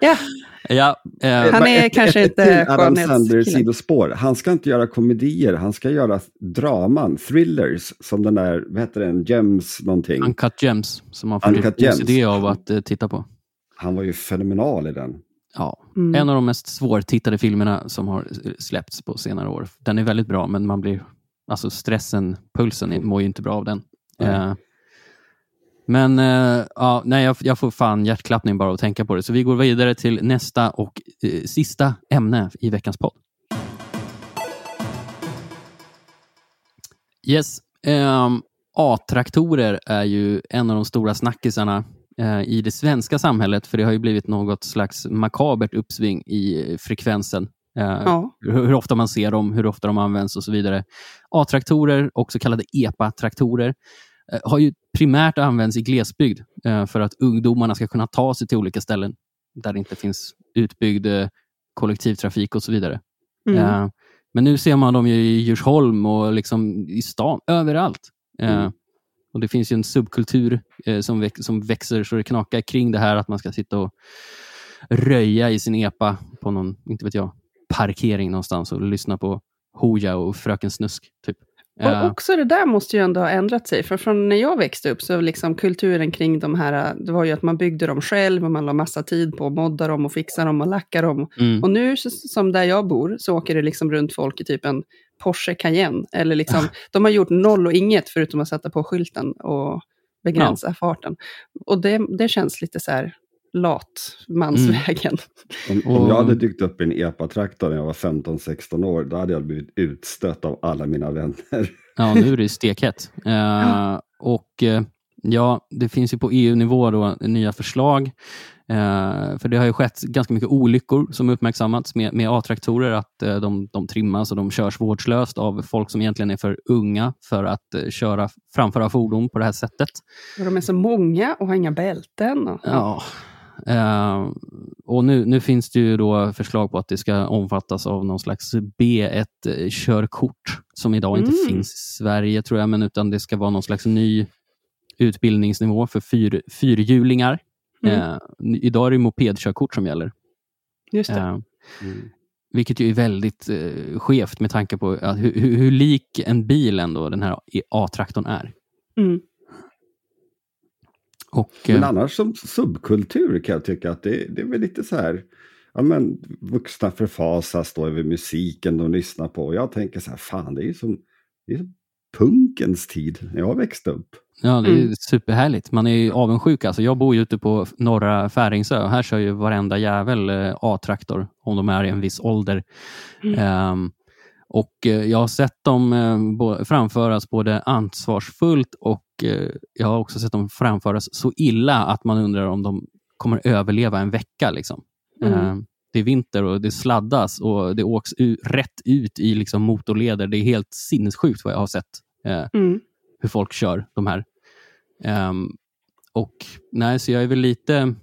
Ja. Ja, eh, han är ett, kanske ett, inte ett Adam Sandler sidospår. Han ska inte göra komedier, han ska göra draman, thrillers, som den där, vad heter den, Gems någonting. Uncut Gems, som man får OCD av att uh, titta på. Han var ju fenomenal i den. Ja, mm. en av de mest svårtittade filmerna som har släppts på senare år. Den är väldigt bra, men man blir Alltså stressen, pulsen mår ju inte bra av den. Mm. men uh, ja, nej, jag, jag, får fan hjärtklappning bara att tänka på det. Så vi går vidare till nästa och uh, sista ämne i veckans podd. Yes, um, A-traktorer är ju en av de stora snackisarna i det svenska samhället, för det har ju blivit något slags makabert uppsving i frekvensen ja. Hur ofta man ser dem, hur ofta de används och så vidare. A-traktorer och så kallade EPA-traktorer eh, har ju primärt använts i glesbygd eh, för att ungdomarna ska kunna ta sig till olika ställen där det inte finns utbyggd kollektivtrafik och så vidare. Mm. Men nu ser man dem ju i Djursholm och liksom i stan, överallt. Mm. Och Det finns ju en subkultur som, som växer så det knakar kring det här att man ska sitta och röja i sin EPA på någon, inte vet jag, parkering någonstans och lyssna på Hoja och Fröken Snusk. Typ. Och också det där måste ju ändå ha ändrat sig, för från när jag växte upp så liksom kulturen kring de här, det var ju att man byggde dem själv och man la massa tid på att modda dem och fixa dem och lacka dem. Mm. Och nu, som där jag bor, så åker det liksom runt folk i typ en Porsche Cayenne. Eller liksom, de har gjort noll och inget förutom att sätta på skylten och begränsa ja. farten. Och det, det känns lite så här, latmansvägen. Mm. Om, om jag hade dykt upp i en EPA-traktor när jag var 15-16 år, då hade jag blivit utstött av alla mina vänner. Ja, nu är det stekhett. Uh, ja. Och uh, ja, det finns ju på EU-nivå då nya förslag Eh, för det har ju skett ganska mycket olyckor som uppmärksammats med, med A-traktorer, att eh, de, de trimmas och de körs vårdslöst av folk som egentligen är för unga för att eh, köra, framföra fordon på det här sättet. Och de är så många och har inga bälten. Och, ja. Uh, och nu, nu finns det ju då förslag på att det ska omfattas av någon slags B1-körkort som idag inte mm. finns i Sverige tror jag, men utan det ska vara någon slags ny utbildningsnivå för fyr, fyrhjulingar. Mm. Uh, idag är det mopedkörkort som gäller. Just det. Uh, mm. Vilket ju är väldigt uh, skevt med tanke på hur, hur, hur, lik en bil ändå den här A-traktorn är. Mm. Och, men eh, annars som subkultur kan jag tycka att det, det är väl lite så här, ja men vuxna förfasas då över musiken de lyssnar på. Och jag tänker så här, fan det är ju som, det är som punkens tid när jag växte upp. Ja, det är mm. superhärligt. Man är ju avundsjuk. Alltså, jag bor ju ute på norra Färingsö och här kör ju varenda jävel eh, A-traktor om de är i en viss ålder. Mm. Um, och eh, Jag har sett dem eh, framföras både ansvarsfullt och eh, jag har också sett dem framföras så illa att man undrar om de kommer överleva en vecka. Liksom. Mm. Det är vinter och det sladdas och det åks rätt ut i liksom motorleder. Det är helt sinnessjukt vad jag har sett mm. hur folk kör de här. Ehm, och nej, så jag är väl lite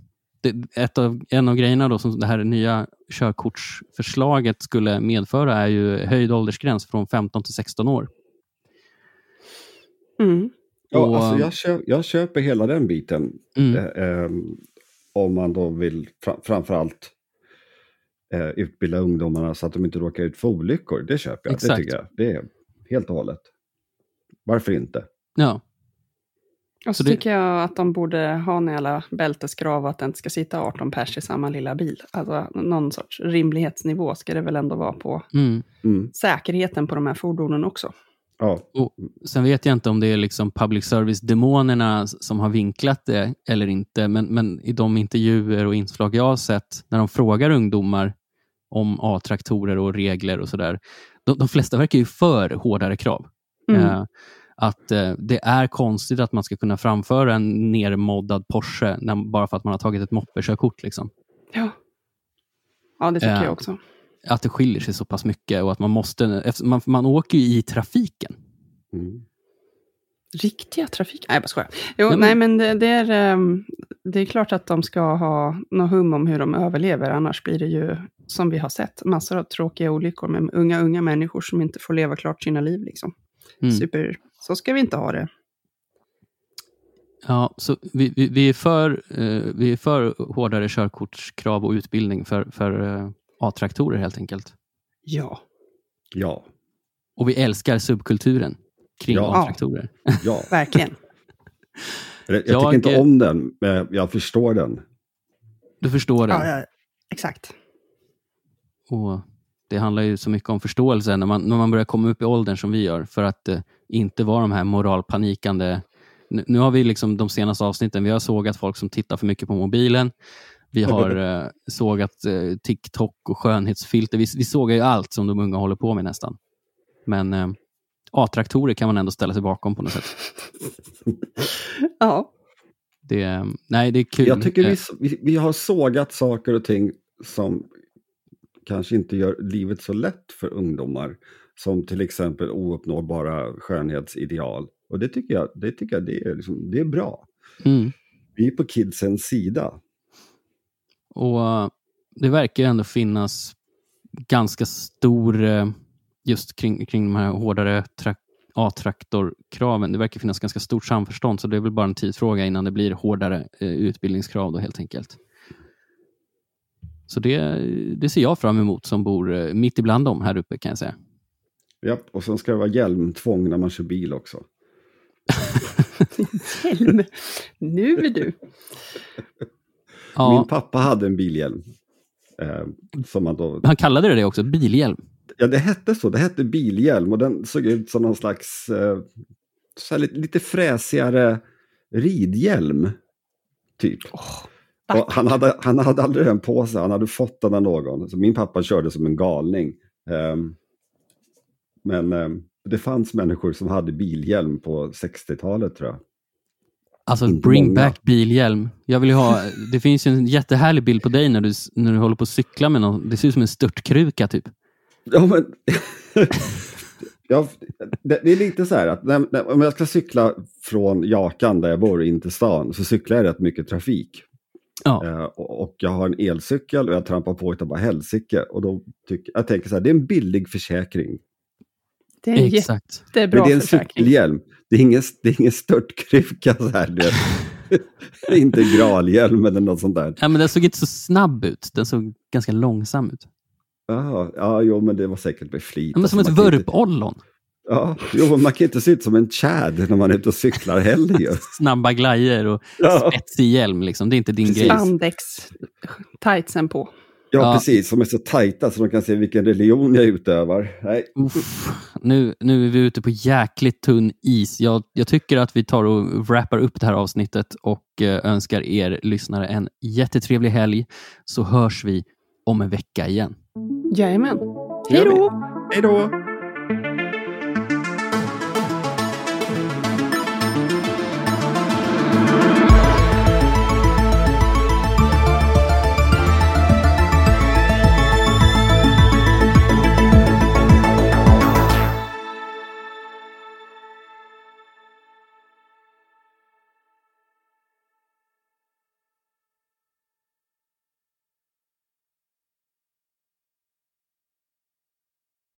ett av, en av grejerna då som det här nya körkortsförslaget skulle medföra är ju höjd åldersgräns från 15 till 16 år. Mm. Ja, och, alltså jag, köp, jag, köper hela den biten. Mm. Eh, eh, om man då vill fra, framförallt eh, utbilda ungdomarna så att de inte råkar ut för olyckor. Det köper jag. Exakt. Det tycker jag. Det är helt och hållet. Varför inte? Ja. Och så, så tycker jag att de borde ha när alla bälteskrav att det inte ska sitta 18 pers i samma lilla bil. Alltså någon sorts rimlighetsnivå ska det väl ändå vara på mm. Mm. säkerheten på de här fordonen också. Ja. Och sen vet jag inte om det är liksom public service-demonerna som har vinklat det eller inte, men, men i de intervjuer och inslag jag har sett när de frågar ungdomar om A-traktorer och regler och sådär, de, de flesta verkar ju för hårdare krav. Mm. Uh, att eh, det är konstigt att man ska kunna framföra en nermoddad Porsche när, bara för att man har tagit ett moppekörkort. Liksom. Ja. ja, det tycker eh, jag också. Att det skiljer sig så pass mycket och att man måste, man, man åker ju i trafiken. Mm. Riktiga trafik? Nej, jag bara skojar. Jo, nej, men, nej, men det, det, är, um, det är klart att de ska ha något hum om hur de överlever, annars blir det ju, som vi har sett, massor av tråkiga olyckor med unga, unga människor som inte får leva klart sina liv. Liksom. Mm. Super, så ska vi inte ha det. Ja, så vi, vi, vi är, för, eh, vi är för hårdare körkortskrav och utbildning för, för eh, A-traktorer helt enkelt. Ja. Ja. Och vi älskar subkulturen kring ja. A-traktorer. Ja, verkligen. Jag, jag tycker inte om den, men jag förstår den. Du förstår den? Ja, ja exakt. Och det handlar ju så mycket om förståelse när man, när man börjar komma upp i åldern som vi gör, för att eh, inte vara de här moralpanikande... Nu, nu har vi liksom de senaste avsnitten, vi har sågat folk som tittar för mycket på mobilen. Vi har eh, sågat eh, TikTok och skönhetsfilter. Vi, vi sågar ju allt som de unga håller på med nästan. Men eh, A-traktorer kan man ändå ställa sig bakom på något sätt. ja. Det, nej, det är kul. Jag tycker vi, vi, vi har sågat saker och ting som kanske inte gör livet så lätt för ungdomar. Som till exempel ouppnåbara skönhetsideal. Och det tycker jag, det, tycker jag det, är, liksom, det är bra. Mm. Vi är på kidsens sida. Och uh, det verkar ändå finnas ganska stor, uh, just kring, kring de här hårdare A-traktorkraven. Det verkar finnas ganska stort samförstånd, så det är väl bara en tidsfråga innan det blir hårdare uh, utbildningskrav då helt enkelt. Så det, det ser jag fram emot som bor eh, mitt ibland dem här uppe kan jag säga. Ja, och sen ska det vara hjälmtvång när man kör bil också. Hjälm? Nu är du! Ja. Min pappa hade en bilhjälm. Eh, som man, då... han kallade det det också, bilhjälm? Ja, det hette så. Det hette bilhjälm och den såg ut som någon slags eh, så lite, lite fräsigare ridhjälm. Typ. Oh, han, hade, han hade aldrig den på sig, han hade fått den av någon. Så min pappa körde som en galning. Um, men um, det fanns människor som hade bilhjälm på 60-talet tror jag. Alltså bring många. back bilhjälm. Jag vill ha, det finns en jättehärlig bild på dig när du, när du håller på att cykla med någon. Det ser ut som en störtkruka typ. Ja, men... ja, det, det, är lite så här att när, när, om jag ska cykla från Jakan där jag bor in till stan så cyklar jag rätt mycket trafik. Ja. Eh, och, och, jag har en elcykel och jag trampar på utav bara helsike. Och då tycker, jag tänker så här, det är en billig försäkring. Det är en Exakt. jättebra Men det är en cykelhjälm. Det är ingen, det är ingen störtkruka så här. Det är inte gralhjälm eller något sånt där. Ja, men den såg inte så snabb ut. Den såg ganska långsam ut. Aha, ja, jo, men det var säket med flit. Ja, men som alltså, ett vurpollon. Inte... Ja, jo, man kan inte se ut som en chad när man är ute och cyklar heller. Snabba glajjor och ja. spetsig hjälm. Liksom. Det är inte din grej. Spandex, tightsen på. Ja, ja, precis. Som är så tajta så de kan se vilken religion jag utövar. Nej. Uff, nu, nu är vi ute på jäkligt tunn is. Jag, jag tycker att vi tar och wrappar upp det här avsnittet och eh, önskar er lyssnare en jättetrevlig helg. Så hörs vi om en vecka igen. Jajamän. Hej då! Hej då!